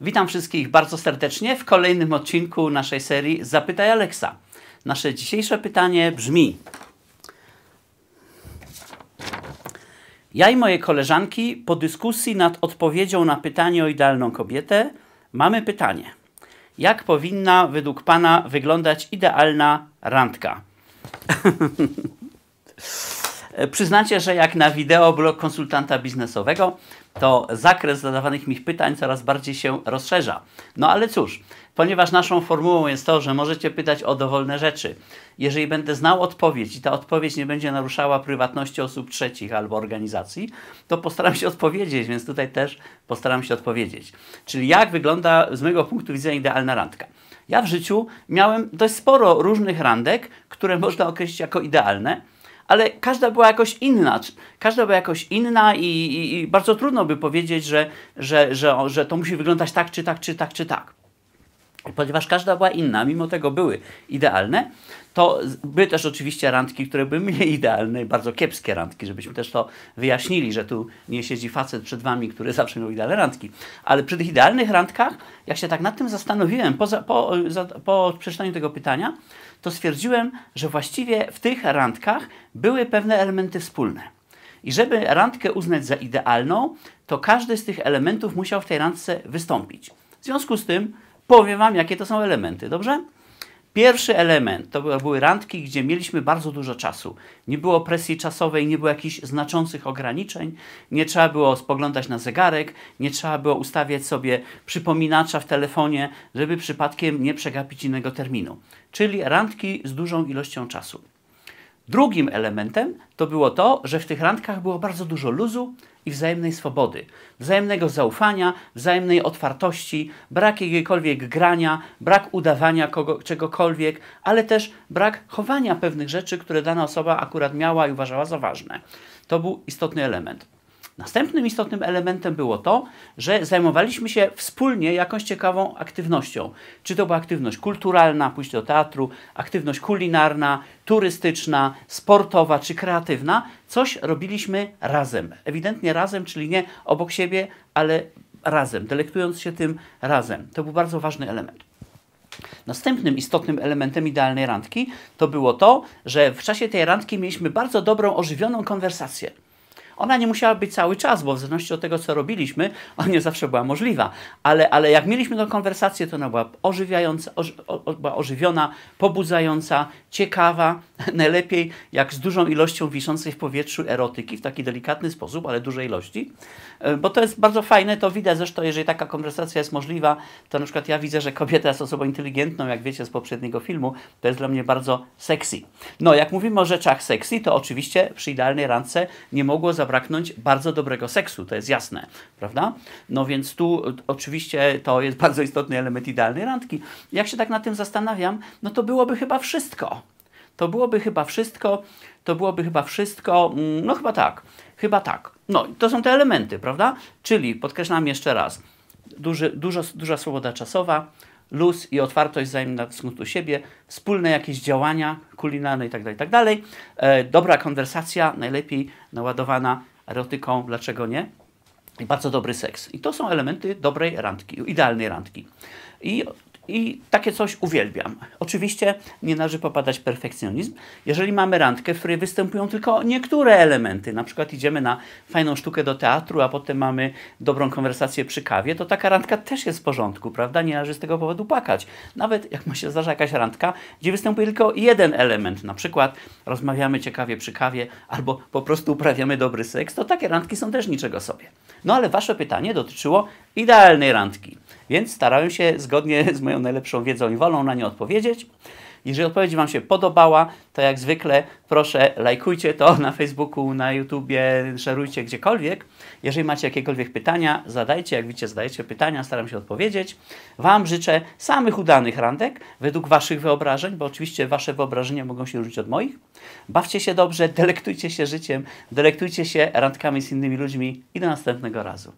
Witam wszystkich bardzo serdecznie w kolejnym odcinku naszej serii Zapytaj Alexa. Nasze dzisiejsze pytanie brzmi: Ja i moje koleżanki po dyskusji nad odpowiedzią na pytanie o idealną kobietę mamy pytanie. Jak powinna według Pana wyglądać idealna randka? Przyznacie, że jak na wideoblog konsultanta biznesowego, to zakres zadawanych mi pytań coraz bardziej się rozszerza. No ale cóż, ponieważ naszą formułą jest to, że możecie pytać o dowolne rzeczy. Jeżeli będę znał odpowiedź i ta odpowiedź nie będzie naruszała prywatności osób trzecich albo organizacji, to postaram się odpowiedzieć, więc tutaj też postaram się odpowiedzieć. Czyli jak wygląda z mojego punktu widzenia idealna randka? Ja w życiu miałem dość sporo różnych randek, które można określić jako idealne ale każda była jakoś inna. Każda była jakoś inna i, i, i, bardzo trudno by powiedzieć, że, że, że, że to musi wyglądać tak, czy tak, czy tak, czy tak. Ponieważ każda była inna, mimo tego były idealne, to były też oczywiście randki, które były mniej idealne bardzo kiepskie randki, żebyśmy też to wyjaśnili, że tu nie siedzi facet przed wami, który zawsze miał idealne randki. Ale przy tych idealnych randkach, jak się tak nad tym zastanowiłem po, po, po przeczytaniu tego pytania, to stwierdziłem, że właściwie w tych randkach były pewne elementy wspólne. I żeby randkę uznać za idealną, to każdy z tych elementów musiał w tej randce wystąpić. W związku z tym powiem Wam, jakie to są elementy, dobrze? Pierwszy element to były randki, gdzie mieliśmy bardzo dużo czasu. Nie było presji czasowej, nie było jakichś znaczących ograniczeń, nie trzeba było spoglądać na zegarek, nie trzeba było ustawiać sobie przypominacza w telefonie, żeby przypadkiem nie przegapić innego terminu. Czyli randki z dużą ilością czasu. Drugim elementem to było to, że w tych randkach było bardzo dużo luzu i wzajemnej swobody, wzajemnego zaufania, wzajemnej otwartości, brak jakiegokolwiek grania, brak udawania kogo, czegokolwiek, ale też brak chowania pewnych rzeczy, które dana osoba akurat miała i uważała za ważne. To był istotny element. Następnym istotnym elementem było to, że zajmowaliśmy się wspólnie jakąś ciekawą aktywnością. Czy to była aktywność kulturalna, pójść do teatru, aktywność kulinarna, turystyczna, sportowa czy kreatywna. Coś robiliśmy razem. Ewidentnie razem, czyli nie obok siebie, ale razem, delektując się tym razem. To był bardzo ważny element. Następnym istotnym elementem idealnej randki to było to, że w czasie tej randki mieliśmy bardzo dobrą, ożywioną konwersację. Ona nie musiała być cały czas, bo w zależności od tego, co robiliśmy, ona nie zawsze była możliwa. Ale, ale jak mieliśmy tę konwersację, to ona była ożywiająca, oży, o, była ożywiona, pobudzająca, ciekawa, najlepiej jak z dużą ilością wiszącej w powietrzu erotyki, w taki delikatny sposób, ale dużej ilości. E, bo to jest bardzo fajne, to widać zresztą, jeżeli taka konwersacja jest możliwa, to na przykład ja widzę, że kobieta jest osobą inteligentną, jak wiecie z poprzedniego filmu, to jest dla mnie bardzo sexy. No, jak mówimy o rzeczach sexy, to oczywiście przy idealnej randce nie mogło zabraknąć bardzo dobrego seksu, to jest jasne, prawda? No więc tu oczywiście to jest bardzo istotny element idealnej randki. Jak się tak nad tym zastanawiam, no to byłoby chyba wszystko. To byłoby chyba wszystko, to byłoby chyba wszystko, mm, no chyba tak, chyba tak. No, to są te elementy, prawda? Czyli, podkreślam jeszcze raz, duży, dużo, duża swoboda czasowa, luz i otwartość wzajemna w stosunku siebie, wspólne jakieś działania kulinarne itd., tak itd. Tak e, dobra konwersacja, najlepiej naładowana erotyką, dlaczego nie? I bardzo dobry seks. I to są elementy dobrej randki, idealnej randki. I i takie coś uwielbiam. Oczywiście nie należy popadać perfekcjonizm. Jeżeli mamy randkę, w której występują tylko niektóre elementy, na przykład idziemy na fajną sztukę do teatru, a potem mamy dobrą konwersację przy kawie, to taka randka też jest w porządku, prawda? Nie należy z tego powodu płakać. Nawet jak ma się zdarza jakaś randka, gdzie występuje tylko jeden element, na przykład rozmawiamy ciekawie przy kawie, albo po prostu uprawiamy dobry seks, to takie randki są też niczego sobie. No ale wasze pytanie dotyczyło idealnej randki. Więc starałem się zgodnie z moją najlepszą wiedzą i wolą na nie odpowiedzieć. Jeżeli odpowiedź Wam się podobała, to jak zwykle proszę lajkujcie to na Facebooku, na YouTubie, szerujcie gdziekolwiek. Jeżeli macie jakiekolwiek pytania, zadajcie. Jak widzicie, zadajcie pytania, staram się odpowiedzieć. Wam życzę samych udanych randek według Waszych wyobrażeń, bo oczywiście Wasze wyobrażenia mogą się różnić od moich. Bawcie się dobrze, delektujcie się życiem, delektujcie się randkami z innymi ludźmi i do następnego razu.